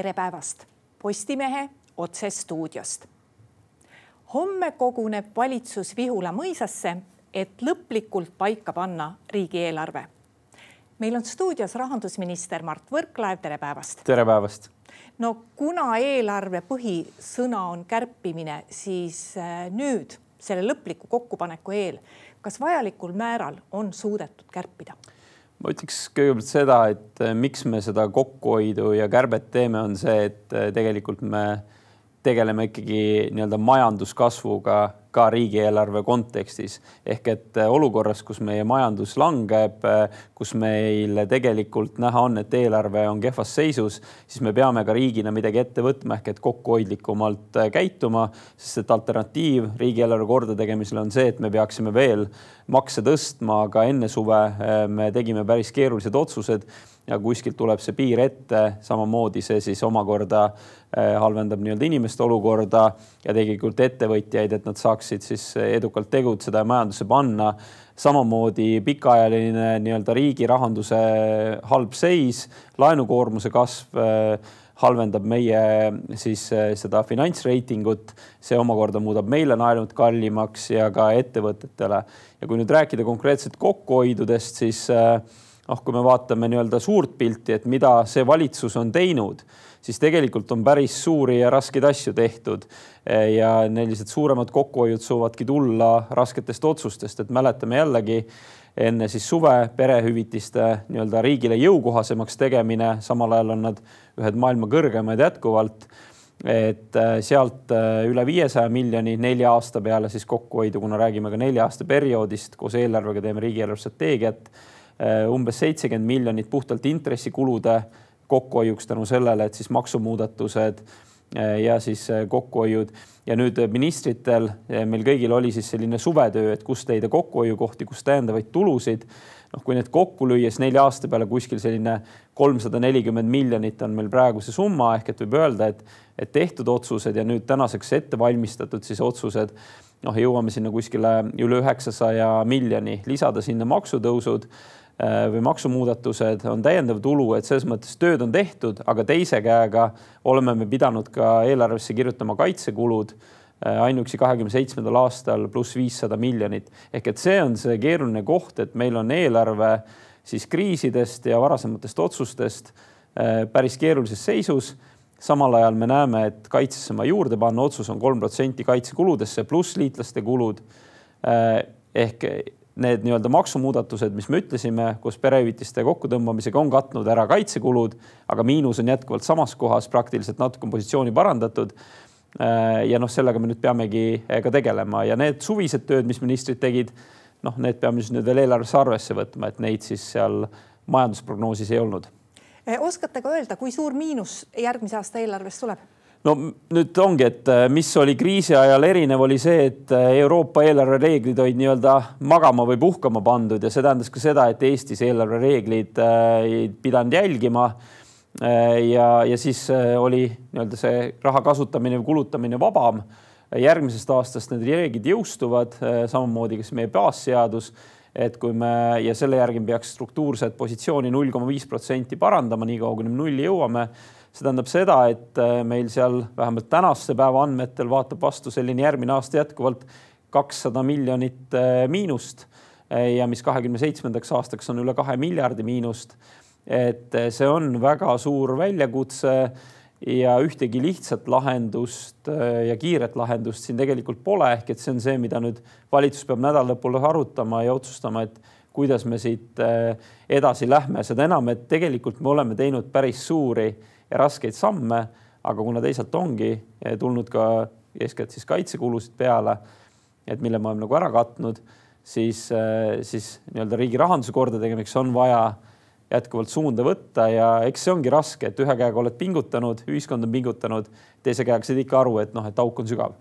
tere päevast Postimehe otsestuudiost. homme koguneb valitsus Vihula mõisasse, et lõplikult paika panna riigieelarve. meil on stuudios rahandusminister Mart Võrklaev, tere päevast. tere päevast. no kuna eelarve põhisõna on kärpimine, siis äh, nüüd selle lõpliku kokkupaneku eel, kas vajalikul määral on suudetud kärpida? Ma ütleks kõigepealt seda, et eh, miks me seda kokkuhoidu ja kärbet teeme, on see, et eh, tegelikult me tegeleme ikkagi nii-öelda majanduskasvuga ka riigieelarve kontekstis. Ehk et äh, olukorras, kus meie majandus langeb, äh, kus meil tegelikult näha on, et eelarve on kehvas seisus, siis me peame ka riigina midagi ette võtma ehk et kokkuhoidlikumalt äh, käituma, sest et alternatiiv riigieelarve kordategemisele on see, et me peaksime veel makse tõstma, aga enne suve me tegime päris keerulised otsused ja kuskilt tuleb see piir ette, samamoodi see siis omakorda äh, halvendab nii-öelda inimeste olukorda ja tegelikult ettevõtjaid, et nad saaksid siis edukalt tegutseda ja majandusse panna. samamoodi pikaajaline nii-öelda riigi rahanduse halb seis, laenukoormuse kasv äh, halvendab meie siis äh, seda finantsreitingut, see omakorda muudab meile naenud kallimaks ja ka ettevõtetele. ja kui nüüd rääkida konkreetselt kokkuhoidudest, siis äh, noh, kui me vaatame nii-öelda suurt pilti, et mida see valitsus on teinud, siis tegelikult on päris suuri ja raskeid asju tehtud. ja sellised suuremad kokkuhoiud suuvadki tulla rasketest otsustest, et mäletame jällegi enne siis suve perehüvitiste nii-öelda riigile jõukohasemaks tegemine, samal ajal on nad ühed maailma kõrgemaid jätkuvalt et äh, sealt äh, üle viiesaja miljoni nelja aasta peale siis kokkuhoidu, kuna räägime ka nelja aasta perioodist, koos eelarvega teeme riigieelarve strateegiat Äh, umbes seitsekümmend miljonit puhtalt intressikulude kokkuhoiuks tänu sellele, et siis maksumuudatused äh, ja siis äh, kokkuhoiud ja nüüd ministritel, meil kõigil oli siis selline suvetöö, et kust leida kokkuhoiukohti, kust täiendavaid tulusid. noh, kui need kokku lüüa, siis nelja aasta peale kuskil selline kolmsada nelikümmend miljonit on meil praegu see summa ehk et võib öelda, et, et tehtud otsused ja nüüd tänaseks ette valmistatud siis otsused noh, jõuame sinna kuskile üle üheksasaja miljoni, lisada sinna maksutõusud Äh, või maksumuudatused on täiendav tulu, et selles mõttes tööd on tehtud, aga teise käega oleme me pidanud ka eelarvesse kirjutama kaitsekulud äh, ainuüksi kahekümne seitsmendal aastal pluss viissada miljonit. ehk et see on see keeruline koht, et meil on eelarve siis kriisidest ja varasematest otsustest äh, päris keerulises seisus. samal ajal me näeme, et kaitsesse oma juurde panna otsus on kolm protsenti kaitsekuludesse pluss liitlaste kulud ehk need nii-öelda maksumuudatused, mis me ütlesime, koos perehüvitiste kokkutõmbamisega on katnud ära kaitsekulud, aga miinus on jätkuvalt samas kohas, praktiliselt natuke on positsiooni parandatud. Äh, ja noh, sellega me nüüd peamegi ka tegelema ja need suvised tööd, mis ministrid tegid, noh, need peame siis nüüd veel eelarvesse arvesse võtma, et neid siis seal majandusprognoosis ei olnud. oskate ka öelda, kui suur miinus järgmise aasta eelarves tuleb? No nüüd ongi, et äh, mis oli kriisi ajal erinev, oli see, et äh, Euroopa eelarvereeglid olid nii-öelda magama või puhkama pandud ja see tähendas ka seda, et Eestis eelarvereeglid äh, ei pidanud jälgima. ja, ja siis oli nii-öelda see raha kasutamine või kulutamine vabam. järgmisest aastast need reeglid jõustuvad, samamoodi kas meie baasseadus et kui me ja selle järgi peaks struktuurset positsiooni null koma viis protsenti parandama, niikaua kuni me nulli jõuame see tähendab seda, et äh, meil seal vähemalt tänaste päeva andmetel vaatab vastu selline järgmine aasta jätkuvalt kakssada miljonit äh, miinust äh, ja mis kahekümne seitsmendaks aastaks on üle kahe miljardi miinust. et see on väga suur väljakutse ja ühtegi lihtsat lahendust ja kiiret lahendust siin tegelikult pole, ehk et see on see, mida nüüd valitsus peab nädala lõpul arutama ja otsustama, et kuidas me siit edasi lähme, seda enam, et tegelikult me oleme teinud päris suuri ja raskeid samme, aga kuna teisalt ongi tulnud ka eeskätt siis kaitsekulusid peale, et mille me oleme nagu ära katnud, siis, siis nii-öelda riigi rahanduse kordategemiseks on vaja jätkuvalt suunda võtta ja eks see ongi raske, et ühe käega oled pingutanud, ühiskond on pingutanud, teise käega saad ikka aru, et noh, et auk on sügav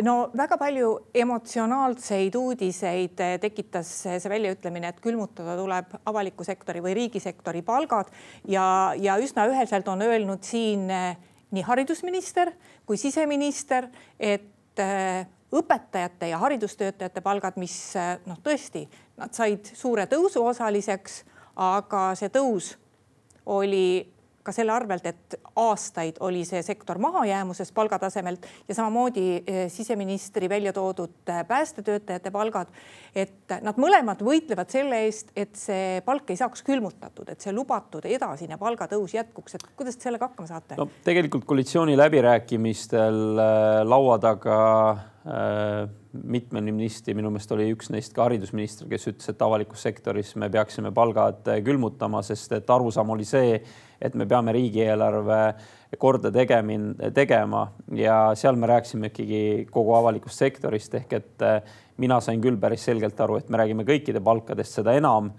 no väga palju emotsionaalseid uudiseid eh, tekitas see väljaütlemine, et külmutada tuleb avaliku sektori või riigisektori palgad. Ja, ja üsna üheselt on öelnud siin eh, nii haridusminister kui siseminister, et eh, õpetajate ja haridustöötajate palgad, mis noh, tõesti, nad said suure tõusu osaliseks, aga see tõus oli ka selle arvelt, et aastaid oli see sektor mahajäämuses palgatasemelt ja samamoodi eh, siseministri välja toodud eh, päästetöötajate palgad. et nad mõlemad võitlevad selle eest, et see palk ei saaks külmutatud, et see lubatud edasine palgatõus jätkuks, et kuidas te sellega hakkama saate? no tegelikult koalitsiooni läbirääkimistel äh, laua taga äh, mitme ministri, minu meelest oli üks neist ka haridusminister, kes ütles, et avalikus sektoris me peaksime palgad külmutama, sest et arusaam oli see, et me peame riigieelarve korda tegemin, tegema. Ja seal me rääkisime ikkagi kogu avalikust sektorist ehk et äh, mina sain küll päris selgelt aru, et me räägime kõikide palkadest, seda enam,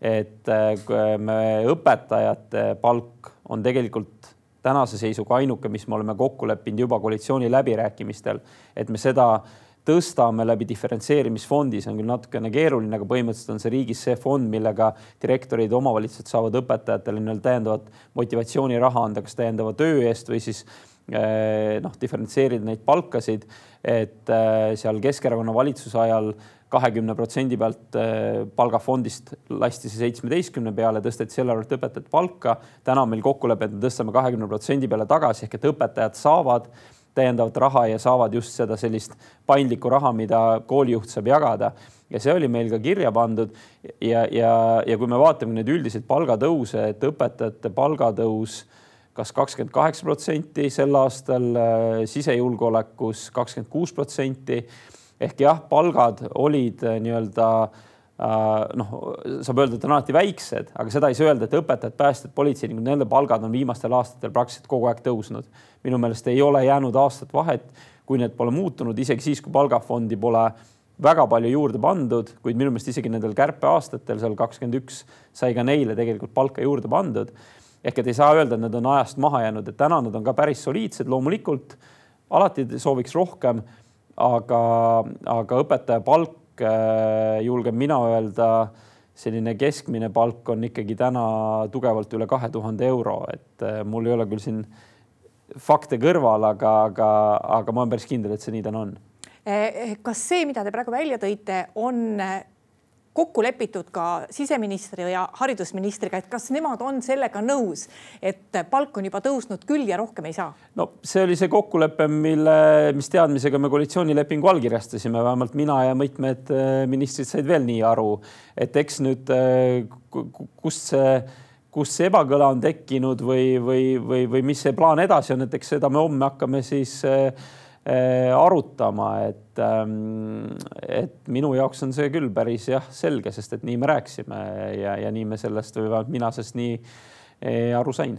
et äh, me õpetajate palk on tegelikult tänase seisuga ainuke, mis me oleme kokku leppinud juba koalitsiooni läbirääkimistel, et me seda tõstame läbi diferentseerimisfondi, see on küll natukene keeruline, aga põhimõtteliselt on see riigis see fond, millega direktorid, omavalitsused saavad õpetajatele nii-öelda täiendavat motivatsiooniraha anda, kas täiendava töö eest või siis eh, noh, diferentseerida neid palkasid, et eh, seal Keskerakonna valitsuse ajal kahekümne protsendi pealt eh, palgafondist lasti see seitsmeteistkümne peale, tõsteti selle arvelt õpetajate palka. täna on meil kokkulepe, et me tõstame kahekümne protsendi peale tagasi ehk et õpetajad saavad täiendavat raha ja saavad just seda sellist paindlikku raha, mida koolijuht saab jagada. ja see oli meil ka kirja pandud ja, ja, ja kui me vaatame nüüd üldiselt palgatõuse, et õpetajate palgatõus kas kakskümmend kaheksa protsenti sel aastal, äh, sisejulgeolekus kakskümmend kuus protsenti ehk jah, palgad olid äh, nii-öelda Äh, noh, saab öelda, et on alati väiksed, aga seda ei saa öelda, et õpetajad, päästjad, politseinikud, nende palgad on viimastel aastatel praktiliselt kogu aeg tõusnud. minu meelest ei ole jäänud aastat vahet, kui need pole muutunud, isegi siis, kui palgafondi pole väga palju juurde pandud, kuid minu meelest isegi nendel kärpeaastatel seal kakskümmend üks sai ka neile tegelikult palka juurde pandud. ehk et ei saa öelda, et nad on ajast maha jäänud, et täna nad on ka päris soliidsed, loomulikult alati sooviks rohkem, aga, aga õpetaja palk Äh, julgen mina öelda, selline keskmine palk on ikkagi täna tugevalt üle kahe tuhande euro, et äh, mul ei ole küll siin fakte kõrval, aga, aga, aga ma olen päris kindel, et see nii täna on. Eh, kas see, mida te praegu välja tõite, on kokku lepitud ka siseministri ja haridusministriga, et kas nemad on sellega nõus, et palk on juba tõusnud küll ja rohkem ei saa? no see oli see kokkulepe, mille, mis teadmisega me koalitsioonilepingu allkirjastasime, vähemalt mina ja mitmed äh, ministrid said veel nii aru, et eks nüüd äh, kust see kust see ebakõla on tekkinud või, või, või, või mis see plaan edasi on, et eks seda me homme hakkame siis Äh, arutama, et, ähm, et minu jaoks on see küll päris jah, selge, sest et nii me rääkisime ja, ja nii me sellest või vähemalt mina sellest nii äh, aru sain.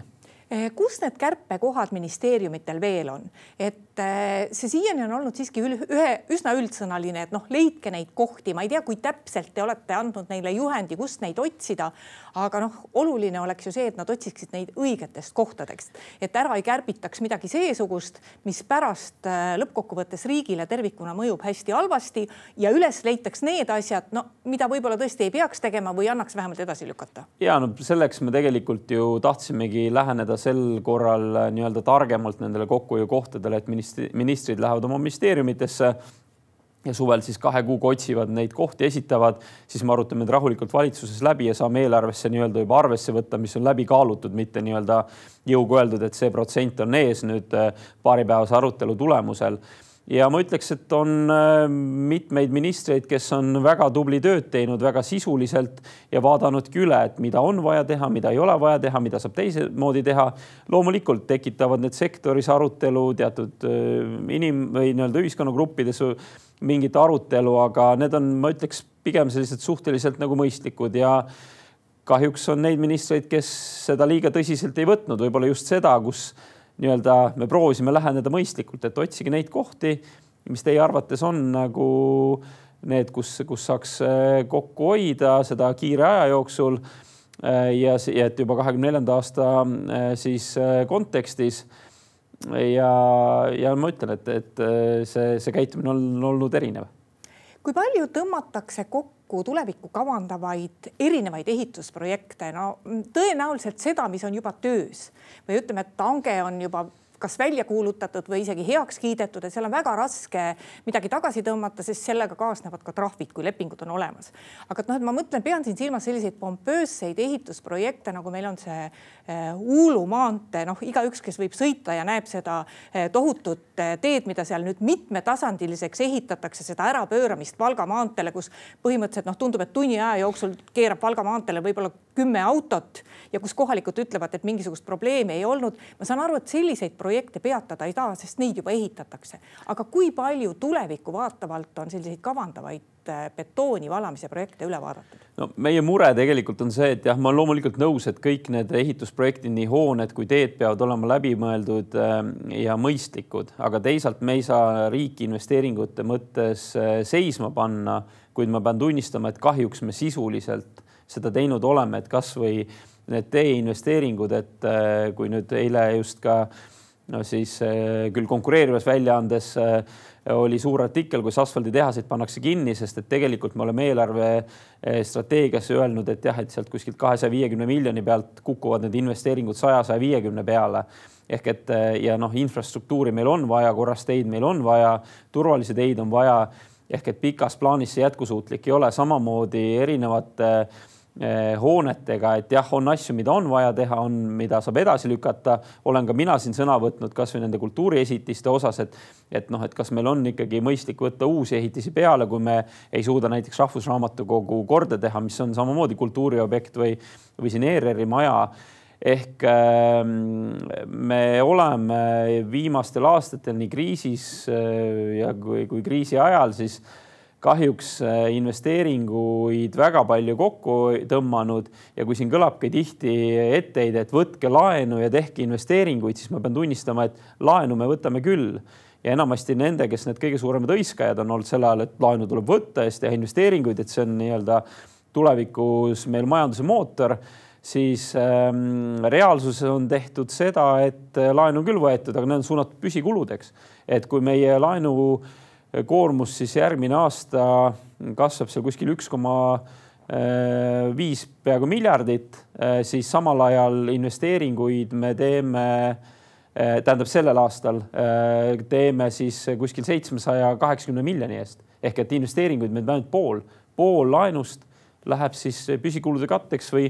Kus need kärpekohad ministeeriumitel veel on, et eh, see siiani on olnud siiski ühe üsna üldsõnaline, et noh, leidke neid kohti, ma ei tea, kui täpselt te olete andnud neile juhendi, kust neid otsida. aga noh, oluline oleks ju see, et nad otsiksid neid õigetest kohtadest, et ära ei kärbitaks midagi seesugust, mis pärast eh, lõppkokkuvõttes riigile tervikuna mõjub hästi halvasti ja üles leitaks need asjad, no mida võib-olla tõesti ei peaks tegema või annaks vähemalt edasi lükata. ja no selleks me tegelikult ju tahtsimegi läheneda sel korral äh, nii-öelda targemalt nendele kokkuhoiukohtadele, et ministri, ministrid lähevad oma ministeeriumitesse ja suvel siis kahe kuuga otsivad neid kohti, esitavad, siis me arutame need rahulikult valitsuses läbi ja saame eelarvesse nii-öelda juba arvesse võtta, mis on läbi kaalutud, mitte nii-öelda jõuga öeldud, et see protsent on ees nüüd äh, paaripäevase arutelu tulemusel ja ma ütleks, et on äh, mitmeid ministreid, kes on väga tubli tööd teinud väga sisuliselt ja vaadanudki üle, et mida on vaja teha, mida ei ole vaja teha, mida saab teistmoodi teha. loomulikult tekitavad need sektoris arutelu teatud äh, inim- või nii-öelda ühiskonnagruppides mingit arutelu, aga need on, ma ütleks, pigem sellised suhteliselt nagu mõistlikud ja kahjuks on neid ministreid, kes seda liiga tõsiselt ei võtnud, võib-olla just seda, kus nii-öelda me proovisime läheneda mõistlikult, et otsige neid kohti, mis teie arvates on nagu need, kus, kus saaks äh, kokku hoida seda kiire aja jooksul. Äh, ja, ja et juba kahekümne neljanda aasta äh, siis kontekstis. ja, ja ma ütlen, et, et see, see käitumine on olnud erinev. kui palju tõmmatakse kokku kokku tulevikku kavandavaid erinevaid ehitusprojekte, no tõenäoliselt seda, mis on juba töös. Või ütleme, et hange on juba kas välja kuulutatud või isegi heaks kiidetud, et seal on väga raske midagi tagasi tõmmata, sest sellega kaasnevad ka trahvid, kui lepingud on olemas. aga noh, et ma mõtlen, pean siin silmas selliseid pompoosseid ehitusprojekte, nagu meil on see äh, Uulu maantee, noh, igaüks, kes võib sõita ja näeb seda äh, tohutut äh, teed, mida seal nüüd mitmetasandiliseks ehitatakse, seda ärapööramist Valga maanteele, kus põhimõtteliselt noh, tundub, et tunni aja jooksul keerab Valga maanteele võib-olla kümme autot ja kus kohalikud ütlevad, et mingisugust probleemi ei olnud. ma saan aru, et selliseid projekte peatada ei taha, sest neid juba ehitatakse. aga kui palju tulevikku vaatavalt on selliseid kavandavaid äh, betooni valamise projekte üle vaadatud? no meie mure tegelikult on see, et jah, ma olen loomulikult nõus, et kõik need ehitusprojektid, nii hooned kui teed peavad olema läbimõeldud äh, ja mõistlikud, aga teisalt me ei saa riiki investeeringute mõttes äh, seisma panna, kuid ma pean tunnistama, et kahjuks me sisuliselt seda teinud oleme, et kasvõi need teeinvesteeringud, et äh, kui nüüd eile just ka no siis äh, küll konkureerivas väljaandes äh, oli suur artikkel, kus asfalditehaseid pannakse kinni, sest et tegelikult me oleme eelarvestrateegiasse öelnud, et jah, et sealt kuskilt kahesaja viiekümne miljoni pealt kukuvad need investeeringud saja, saja viiekümne peale. Ehk et ja noh, infrastruktuuri meil on vaja, korras teid meil on vaja, turvalisi teid on vaja. Ehk et pikas plaanis see jätkusuutlik ei ole, samamoodi erinevate äh, hoonetega, et jah, on asju, mida on vaja teha, on, mida saab edasi lükata. olen ka mina siin sõna võtnud kasvõi nende kultuuriesitiste osas, et, et noh, et kas meil on ikkagi mõistlik võtta uusi ehitisi peale, kui me ei suuda näiteks Rahvusraamatukogu korda teha, mis on samamoodi kultuuriobjekt või, või siin ERR-i maja ehk äh, me oleme viimastel aastatel nii kriisis äh, ja kui, kui kriisi ajal siis äh, kahjuks äh, investeeringuid väga palju kokku tõmmanud ja kui siin kõlabki tihti etteheide, et võtke laenu ja tehke investeeringuid, siis ma pean tunnistama, et laenu me võtame küll ja enamasti nende, kes need kõige suuremad hõiskajad on olnud sel ajal, et laenu tuleb võtta ja siis teha investeeringuid, et see on nii-öelda tulevikus meil majanduse mootor, siis ähm, reaalsuses on tehtud seda, et laenu on küll võetud, aga need on suunatud püsikuludeks. et kui meie laenu äh, koormus siis järgmine aasta kasvab seal kuskil üks koma äh, viis peaaegu miljardit, äh, siis samal ajal investeeringuid me teeme, äh, tähendab sellel aastal teeme siis kuskil seitsmesaja kaheksakümne miljoni eest. Ehk et investeeringuid me teeme ainult pool, pool laenust läheb siis püsikulude katteks või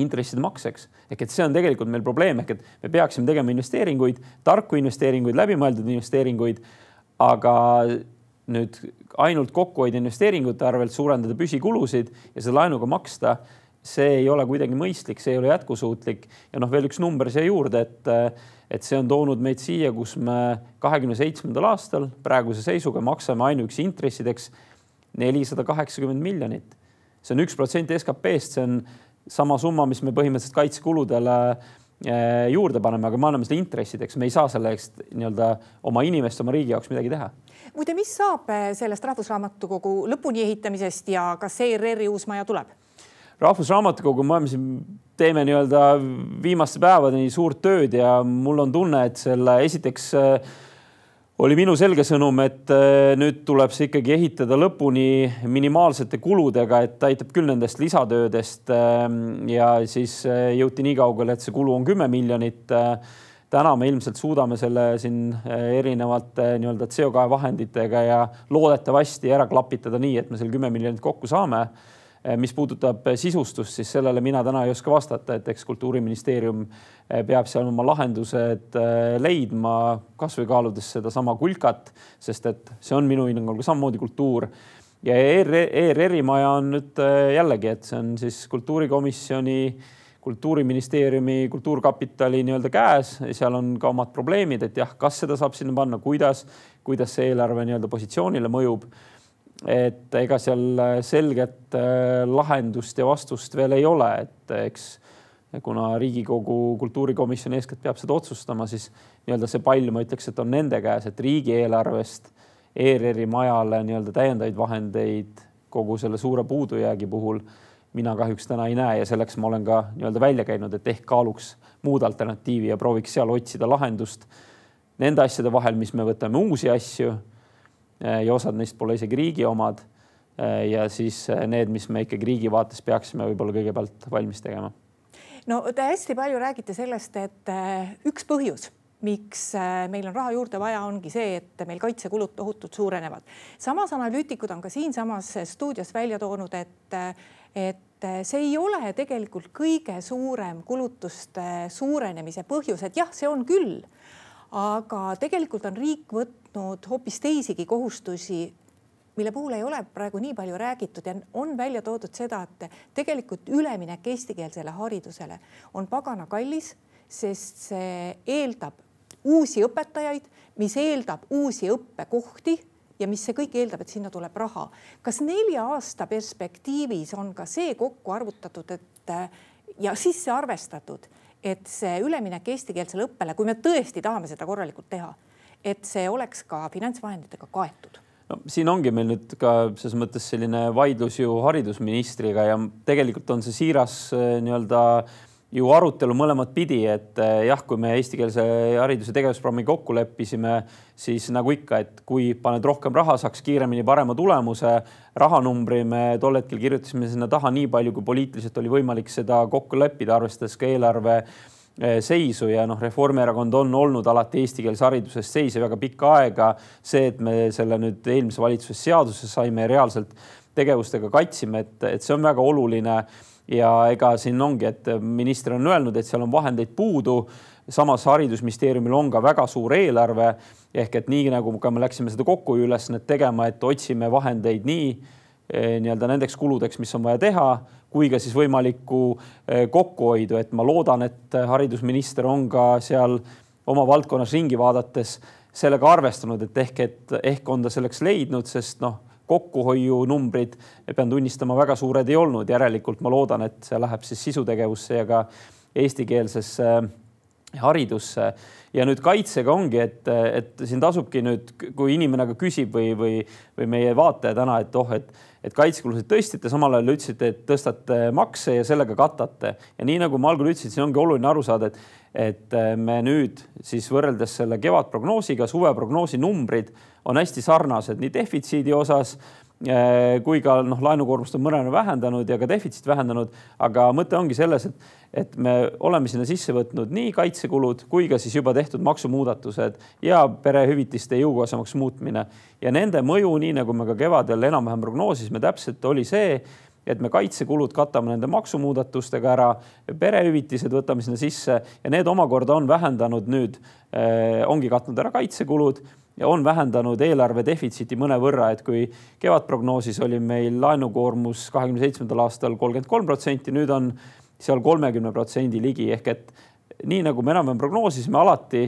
intresside makseks. Ehk et see on tegelikult meil probleem. Ehk et me peaksime tegema investeeringuid, tarku investeeringuid, läbimõeldud investeeringuid aga nüüd ainult kokkuhoid investeeringute arvelt suurendada püsikulusid ja seda laenuga maksta, see ei ole kuidagi mõistlik, see ei ole jätkusuutlik ja noh, veel üks number siia juurde, et et see on toonud meid siia, kus me kahekümne seitsmendal aastal praeguse seisuga maksame ainuüksi intressideks nelisada kaheksakümmend miljonit. see on üks protsent SKP-st, see on sama summa, mis me põhimõtteliselt kaitsekuludele Eh, juurde paneme, aga me anname seda intressideks, me ei saa selle eest nii-öelda oma inimeste, oma riigi jaoks midagi teha. muide, mis saab eh, sellest Rahvusraamatukogu lõpuni ehitamisest ja kas ERR-i uus maja tuleb? rahvusraamatukogu, me oleme siin, teeme nii-öelda viimaste päevadeni suurt tööd ja mul on tunne, et selle esiteks äh, oli minu selge sõnum, et äh, nüüd tuleb see ikkagi ehitada lõpuni minimaalsete kuludega, et aitab küll nendest lisatöödest. Ähm, ja siis äh, jõuti nii kaugele, et see kulu on kümme miljonit. Äh, täna me ilmselt suudame selle siin erinevate nii-öelda CO2 vahenditega ja loodetavasti ära klapitada nii, et me selle kümme miljonit kokku saame Eh, mis puudutab eh, sisustust, siis sellele mina täna ei oska vastata, et eks Kultuuriministeerium eh, peab seal oma lahendused leidma, kasvõi kaaludes sedasama kulkat, sest et see on minu hinnangul samamoodi kultuur. ja ERR-i maja on nüüd jällegi, et see on siis kultuurikomisjoni, kultuuriministeeriumi, Kultuurkapitali nii-öelda käes, seal on ka omad probleemid, et jah, kas seda saab sinna panna, kuidas, kuidas see eelarve nii-öelda positsioonile mõjub et ega seal selget äh, lahendust ja vastust veel ei ole, et eks kuna Riigikogu kultuurikomisjon eeskätt peab seda otsustama, siis nii-öelda see pall, ma ütleks, et on nende käes, et riigieelarvest ERR-i majale nii-öelda täiendavaid vahendeid kogu selle suure puudujäägi puhul mina kahjuks täna ei näe ja selleks ma olen ka nii-öelda välja käinud, et ehk kaaluks muud alternatiivi ja prooviks seal otsida lahendust nende asjade vahel, mis me võtame uusi asju Äh, ja osad neist pole isegi riigi omad. Äh, ja siis äh, need, mis me ikkagi riigi vaates peaksime võib-olla kõigepealt valmis tegema. no te hästi palju räägite sellest, et üks põhjus miks äh, meil on raha juurde vaja, ongi see, et meil kaitsekulud tohutult suurenevad. samas analüütikud on ka siinsamas stuudios välja toonud, et, et see ei ole tegelikult kõige suurem kulutuste suurenemise põhjus, et jah, see on küll. Aga tegelikult on riik võtnud hoopis teisigi kohustusi mille puhul ei ole praegu nii palju räägitud ja on välja toodud seda, et tegelikult üleminek eestikeelsele haridusele on pagana kallis, sest see eeldab uusi õpetajaid, mis eeldab uusi õppekohti ja mis see kõik eeldab, et sinna tuleb raha. kas nelja aasta perspektiivis on ka see kokku arvutatud, et ja sisse arvestatud, et see üleminek eestikeelsele õppele, kui me tõesti tahame seda korralikult teha, et see oleks ka finantsvahenditega kaetud. No siin ongi meil nüüd ka selles mõttes selline vaidlus ju haridusministriga ja tegelikult on see siiras äh, nii-öelda ju arutelu mõlemat pidi, et äh, jah, kui me eestikeelse hariduse tegevusprogrammi kokku leppisime, siis nagu ikka, et kui paned rohkem raha, saaks kiiremini parema tulemuse. rahanumbri me tol hetkel kirjutasime sinna taha nii palju, kui poliitiliselt oli võimalik seda kokku leppida, arvestades ka eelarve Eh, seisu ja noh, Reformierakond on olnud alati eestikeelse hariduse eest seisev väga pikka aega. see, et me selle nüüd eelmise valitsuse seadusesse saime reaalselt tegevustega katsime, et, et see on väga oluline. Ja ega siin ongi, et minister on öelnud, et seal on vahendeid puudu. samas haridusministeeriumil on ka väga suur eelarve ehk et nii nagu ka me läksime seda kokkuhoiuülesannet tegema, et otsime vahendeid nii eh, nii-öelda nendeks kuludeks, mis on vaja teha kui ka siis võimalikku eh, kokkuhoidu, et ma loodan, et haridusminister on ka seal oma valdkonnas ringi vaadates sellega arvestanud, et ehk, et ehk on ta selleks leidnud, sest noh, kokkuhoiunumbrid, pean tunnistama, väga suured ei olnud, järelikult ma loodan, et see läheb siis sisutegevusse ja ka eestikeelsesse haridusse. Ja nüüd kaitsega ongi, et, et siin tasubki nüüd, kui inimene ka küsib või, või, või meie vaataja täna, et oh, et, et kaitsekulusid tõstsite, samal ajal ütlesite, et tõstate makse ja sellega katate. ja nii nagu ma algul ütlesin, siin ongi oluline aru saada, et, et me nüüd siis võrreldes selle kevadprognoosiga, suveprognoosi numbrid on hästi sarnased nii defitsiidi osas Äh, kui ka noh, laenukoormust on mõnevõrra vähendanud ja ka defitsiit vähendanud, aga mõte ongi selles, et, et me oleme sinna sisse võtnud nii kaitsekulud kui ka siis juba tehtud maksumuudatused ja perehüvitiste jõukohasemaks muutmine. Ja nende mõju, nii nagu me ka kevadel enam-vähem prognoosisime, täpselt oli see, et me kaitsekulud katame nende maksumuudatustega ära, perehüvitised võtame sinna sisse ja need omakorda on vähendanud nüüd eh,, ongi katnud ära kaitsekulud ja on vähendanud eelarve defitsiiti mõnevõrra, et kui kevadprognoosis oli meil laenukoormus kahekümne seitsmendal aastal kolmkümmend kolm protsenti, nüüd on seal kolmekümne protsendi ligi ehk et nii nagu me enam-vähem prognoosisime, alati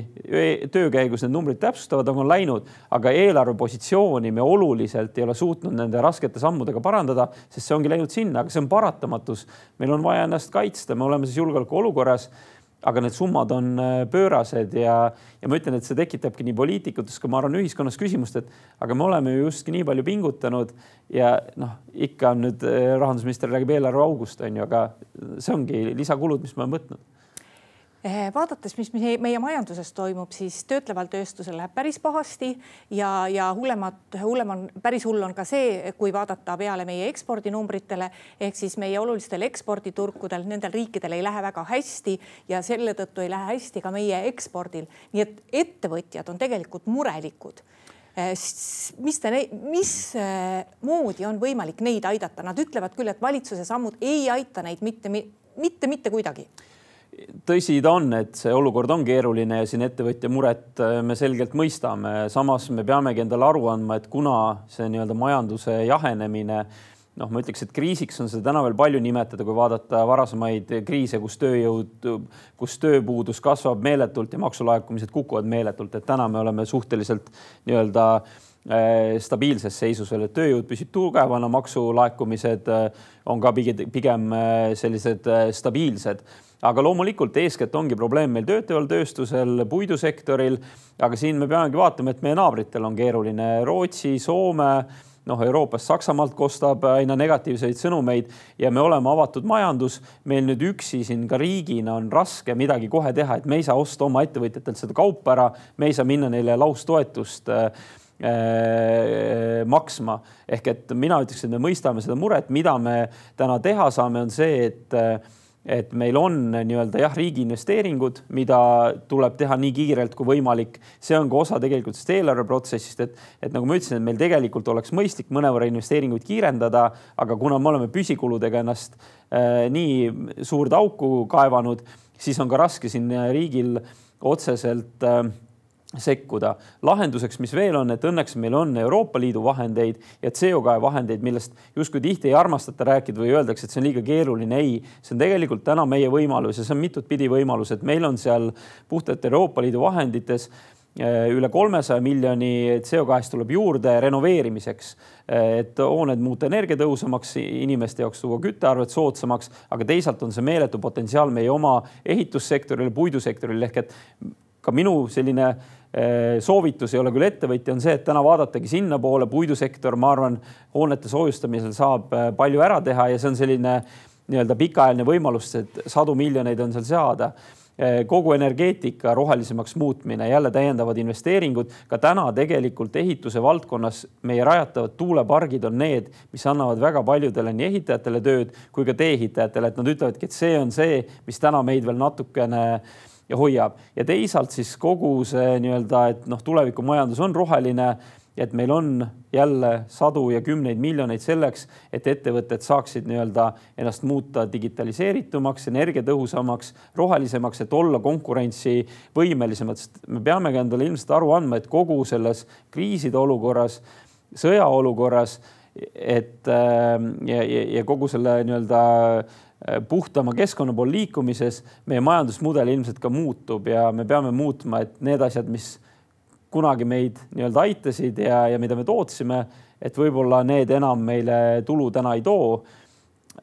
töö käigus need numbrid täpsustavad, aga on läinud, aga eelarvepositsiooni me oluliselt ei ole suutnud nende raskete sammudega parandada, sest see ongi läinud sinna, aga see on paratamatus. meil on vaja ennast kaitsta, me oleme siis julgeolekuolukorras aga need summad on äh, pöörased ja, ja ma ütlen, et see tekitabki nii poliitikutes kui ma arvan ühiskonnas küsimust, et aga me oleme ju justkui nii palju pingutanud ja noh, ikka on nüüd äh, rahandusminister räägib eelarveaugust on ju, aga see ongi lisakulud, mis me oleme võtnud vaadates, mis meie majanduses toimub, siis töötleval tööstusel läheb päris pahasti ja, ja hullemat, hullem on, päris hull on ka see, kui vaadata peale meie ekspordinumbritele ehk siis meie olulistel eksporditurgudel, nendel riikidel ei lähe väga hästi ja selle tõttu ei lähe hästi ka meie ekspordil. nii et ettevõtjad on tegelikult murelikud. Eh, mis te, mismoodi on võimalik neid aidata, nad ütlevad küll, et valitsuse sammud ei aita neid mitte, mitte, mitte kuidagi tõsi ta on, et see olukord on keeruline ja siin ettevõtja muret äh, me selgelt mõistame. samas me peamegi endale aru andma, et kuna see nii-öelda majanduse jahenemine noh, ma ütleks, et kriisiks on seda täna veel palju nimetada, kui vaadata varasemaid kriise, kus tööjõud, kus tööpuudus kasvab meeletult ja maksulaekumised kukuvad meeletult, et täna me oleme suhteliselt nii-öelda äh, stabiilses seisus veel, et tööjõud püsib tugevana, maksulaekumised äh, on ka pigem sellised stabiilsed aga loomulikult eeskätt ongi probleem meil töötleval tööstusel, puidusektoril, aga siin me peamegi vaatama, et meie naabritel on keeruline. Rootsi, Soome, noh, Euroopast, Saksamaalt kostab aina negatiivseid sõnumeid ja me oleme avatud majandus. meil nüüd üksi siin ka riigina on raske midagi kohe teha, et me ei saa osta oma ettevõtjatelt seda kaupa ära, me ei saa minna neile laustoetust äh, maksma. ehk et mina ütleks, et me mõistame seda muret, mida me täna teha saame, on see, et et meil on nii-öelda jah, riigi investeeringud, mida tuleb teha nii kiirelt kui võimalik. see on ka osa tegelikult sellest eelarveprotsessist, et, et nagu ma ütlesin, et meil tegelikult oleks mõistlik mõnevõrra investeeringuid kiirendada, aga kuna me oleme püsikuludega ennast äh, nii suurde auku kaevanud, siis on ka raske siin riigil otseselt äh, sekkuda. lahenduseks, mis veel on, et õnneks meil on Euroopa Liidu vahendeid ja CO2 vahendeid, millest justkui tihti ei armastata rääkida või öeldakse, et see on liiga keeruline. ei, see on tegelikult täna meie võimalus ja see on mitut-pidi võimalus, et meil on seal puhtalt Euroopa Liidu vahendites eh, üle kolmesaja miljoni CO2-st tuleb juurde renoveerimiseks, eh, et hooned muuta energiatõhusamaks, inimeste jaoks tuua küttearved soodsamaks, aga teisalt on see meeletu potentsiaal meie oma ehitussektoril, puidusektoril ehk et ka minu selline eh, soovitus ei ole küll ettevõtja, on see, et täna vaadatagi sinnapoole, puidusektor, ma arvan, hoonete soojustamisel saab eh, palju ära teha ja see on selline nii-öelda pikaajaline võimalus, et sadu miljoneid on seal saada eh, kogu energeetika rohelisemaks muutmine, jälle täiendavad investeeringud. ka täna tegelikult ehituse valdkonnas meie rajatavad tuulepargid on need, mis annavad väga paljudele nii ehitajatele tööd kui ka tee-ehitajatele, et nad ütlevadki, et see on see, mis täna meid veel natukene äh, ja hoiab. Ja teisalt siis kogu see nii-öelda, et noh, tulevikumajandus on roheline, et meil on jälle sadu ja kümneid miljoneid selleks, et ettevõtted saaksid nii-öelda ennast muuta digitaliseeritumaks, energiatõhusamaks, rohelisemaks, et olla konkurentsivõimelisemad, sest me peamegi endale ilmselt aru andma, et kogu selles kriiside olukorras, sõjaolukorras, et ja, ja, ja kogu selle nii-öelda Äh, puhtama keskkonna pool liikumises meie majandusmudel ilmselt ka muutub ja me peame muutma, et need asjad, mis kunagi meid nii-öelda aitasid ja, ja mida me tootsime, et võib-olla need enam meile tulu täna ei too.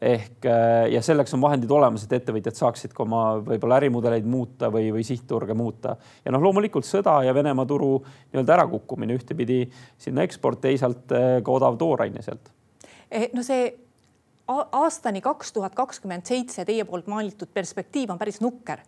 ehk äh, ja selleks on vahendid olemas, et ettevõtjad saaksid ka oma võib-olla ärimudeleid muuta või, või sihtturge muuta. ja noh, loomulikult sõda ja Venemaa turu nii-öelda ärakukkumine ühtepidi sinna eksport, teisalt äh, ka odav tooraine sealt. Eh, no see aastani kaks tuhat kakskümmend seitse teie poolt maalitud perspektiiv on päris nukker.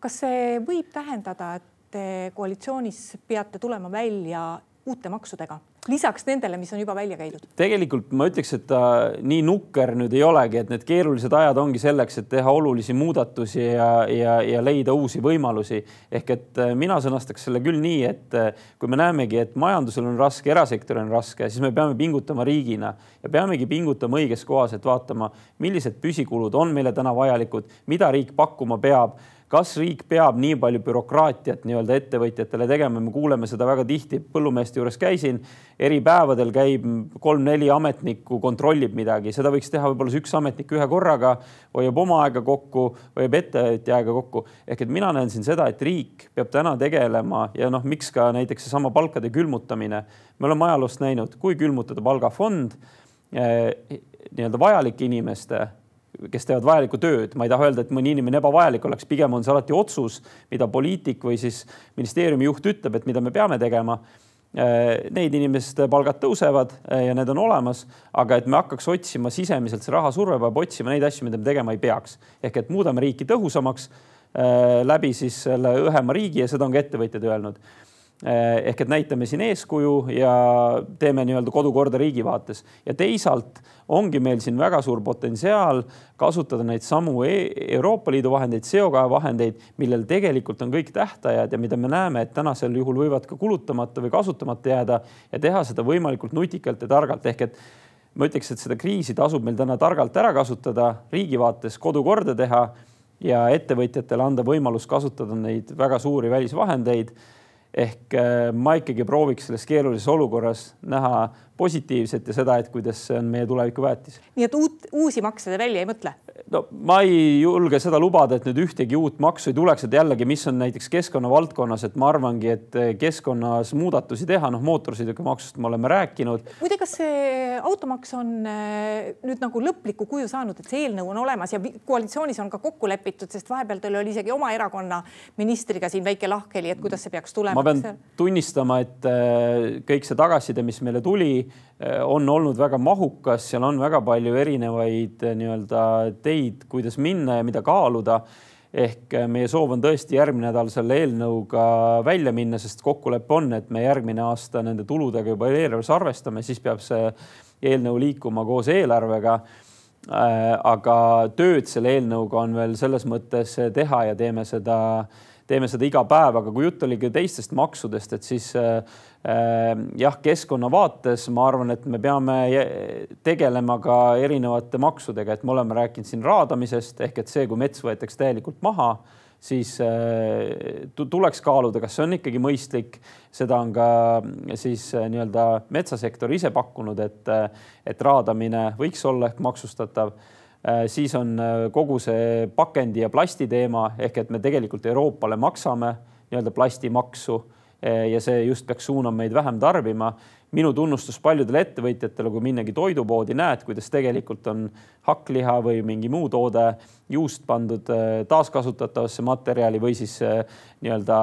kas see võib tähendada, et te koalitsioonis peate tulema välja uute maksudega? Lisaks nendele, mis on juba välja käidud? tegelikult ma ütleks, et ta nii nukker nüüd ei olegi, et need keerulised ajad ongi selleks, et teha olulisi muudatusi ja, ja, ja leida uusi võimalusi. ehk et äh, mina sõnastaks selle küll nii, et äh, kui me näemegi, et majandusel on raske, erasektoril on raske, siis me peame pingutama riigina ja peamegi pingutama õiges kohas, et vaatama, millised püsikulud on meile täna vajalikud, mida riik pakkuma peab kas riik peab nii palju bürokraatiat nii-öelda ettevõtjatele tegema, me kuuleme seda väga tihti, põllumeeste juures käisin, eri päevadel käib kolm-neli ametnikku, kontrollib midagi, seda võiks teha võib-olla üks ametnik ühe korraga, hoiab oma aega kokku, hoiab ettevõtja aega kokku. ehk et mina näen siin seda, et riik peab täna tegelema ja noh, miks ka näiteks seesama palkade külmutamine. me oleme ajaloost näinud, kui külmutada palgafond eh, nii-öelda vajalike inimeste kes teevad vajalikku tööd, ma ei taha öelda, et mõni inimene ebavajalik oleks, pigem on see alati otsus, mida poliitik või siis ministeeriumi juht ütleb, et mida me peame tegema. Äh, neid inimeste palgad tõusevad äh, ja need on olemas, aga et me hakkaks otsima sisemiselt, see rahasurve peab otsima neid asju, mida me tegema ei peaks. ehk et muudame riiki tõhusamaks äh, läbi siis selle õhema riigi ja seda on ka ettevõtjad öelnud ehk et näitame siin eeskuju ja teeme nii-öelda kodukorda riigi vaates. Ja teisalt ongi meil siin väga suur potentsiaal kasutada neid samu e Euroopa Liidu vahendeid, CO2 vahendeid, millel tegelikult on kõik tähtajad ja mida me näeme, et tänasel juhul võivad ka kulutamata või kasutamata jääda ja teha seda võimalikult nutikalt ja targalt. Ehk et ma ütleks, et seda kriisi tasub meil täna targalt ära kasutada, riigi vaates kodu korda teha ja ettevõtjatele anda võimalus kasutada neid väga suuri välisvahendeid ehk äh, ma ikkagi prooviks selles keerulises olukorras näha positiivset ja seda, et kuidas see on meie tuleviku väetis. nii et uut, uusi makse te välja ei mõtle? no ma ei julge seda lubada, et nüüd ühtegi uut maksu ei tuleks, et jällegi, mis on näiteks keskkonna valdkonnas, et ma arvangi, et keskkonnas muudatusi teha, noh, mootorsõidukimaksust me oleme rääkinud. muide, kas see automaks on äh, nüüd nagu lõpliku kuju saanud, et see eelnõu on olemas ja koalitsioonis on ka kokku lepitud, sest vahepeal teil oli isegi oma erakonna ministriga siin väike lahkheli, et kuidas see peaks tulema? ma pean tunnistama, et äh, kõik see tagasiside, mis meile tuli, on olnud väga mahukas, seal on väga palju erinevaid nii-öelda teid, kuidas minna ja mida kaaluda. ehk äh, meie soov on tõesti järgmine nädal selle eelnõuga välja minna, sest kokkulepe on, et me järgmine aasta nende tuludega juba eelarves arvestame, siis peab see eelnõu liikuma koos eelarvega aga tööd selle eelnõuga on veel selles mõttes teha ja teeme seda, teeme seda iga päev, aga kui jutt oli ka teistest maksudest, et siis jah, keskkonna vaates ma arvan, et me peame tegelema ka erinevate maksudega, et me oleme rääkinud siin raadamisest ehk et see, kui mets võetakse täielikult maha siis äh, tuleks kaaluda, kas see on ikkagi mõistlik. seda on ka siis äh, nii-öelda metsasektor ise pakkunud, et, äh, et raadamine võiks olla ehk maksustatav. siis on kogu see pakendi ja plasti teema ehk et me tegelikult Euroopale maksame nii-öelda plastimaksu ja see just peaks suunama meid vähem tarbima minu tunnustus paljudele ettevõtjatele, kui minnagi toidupoodi, näed, kuidas tegelikult on hakkliha või mingi muu toode, juust pandud äh, taaskasutatavasse materjali või siis äh, nii-öelda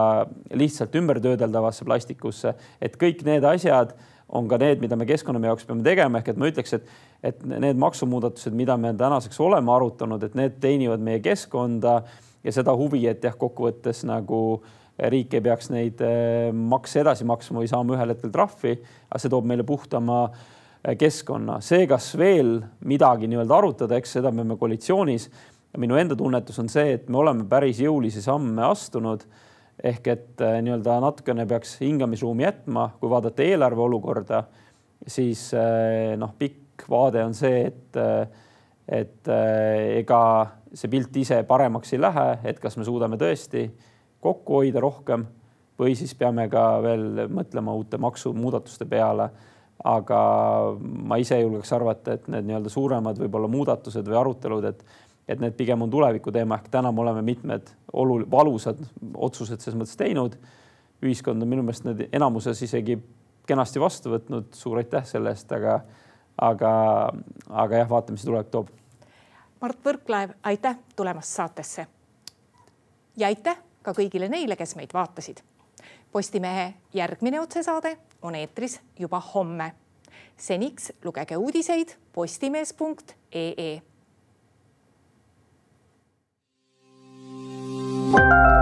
lihtsalt ümbertöödeldavasse plastikusse. et kõik need asjad on ka need, mida me keskkonnamehe jaoks peame tegema, ehk et ma ütleks, et, et need maksumuudatused, mida me tänaseks oleme arutanud, et need teenivad meie keskkonda ja seda huvi, et jah, kokkuvõttes nagu äh, riik ei peaks neid eh, makse edasi maksma või saama ühel hetkel trahvi, aga see toob meile puhtama eh, keskkonna. see, kas veel midagi nii-öelda arutada, eks seda me peame koalitsioonis. minu enda tunnetus on see, et me oleme päris jõulisi samme astunud. ehk et eh, nii-öelda natukene peaks hingamisruumi jätma, kui vaadata eelarve olukorda, siis noh, pikk vaade on see, et, et ega see pilt ise paremaks ei lähe, et kas me suudame tõesti kokku hoida rohkem või siis peame ka veel mõtlema uute maksumuudatuste peale. aga ma ise julgeks arvata, et need nii-öelda suuremad võib-olla muudatused või arutelud, et et need pigem on tuleviku teema, ehk täna me oleme mitmed olul-, valusad otsused selles mõttes teinud. ühiskond on minu meelest need enamuses isegi kenasti vastu võtnud, suur aitäh selle eest, aga, aga, aga jah, vaatame, mis tulevik toob. Mart Võrklaev, aitäh tulemast saatesse. ja aitäh ka kõigile neile, kes meid vaatasid. Postimehe järgmine otsesaade on eetris juba homme. seniks lugege uudiseid postimees.ee. thank you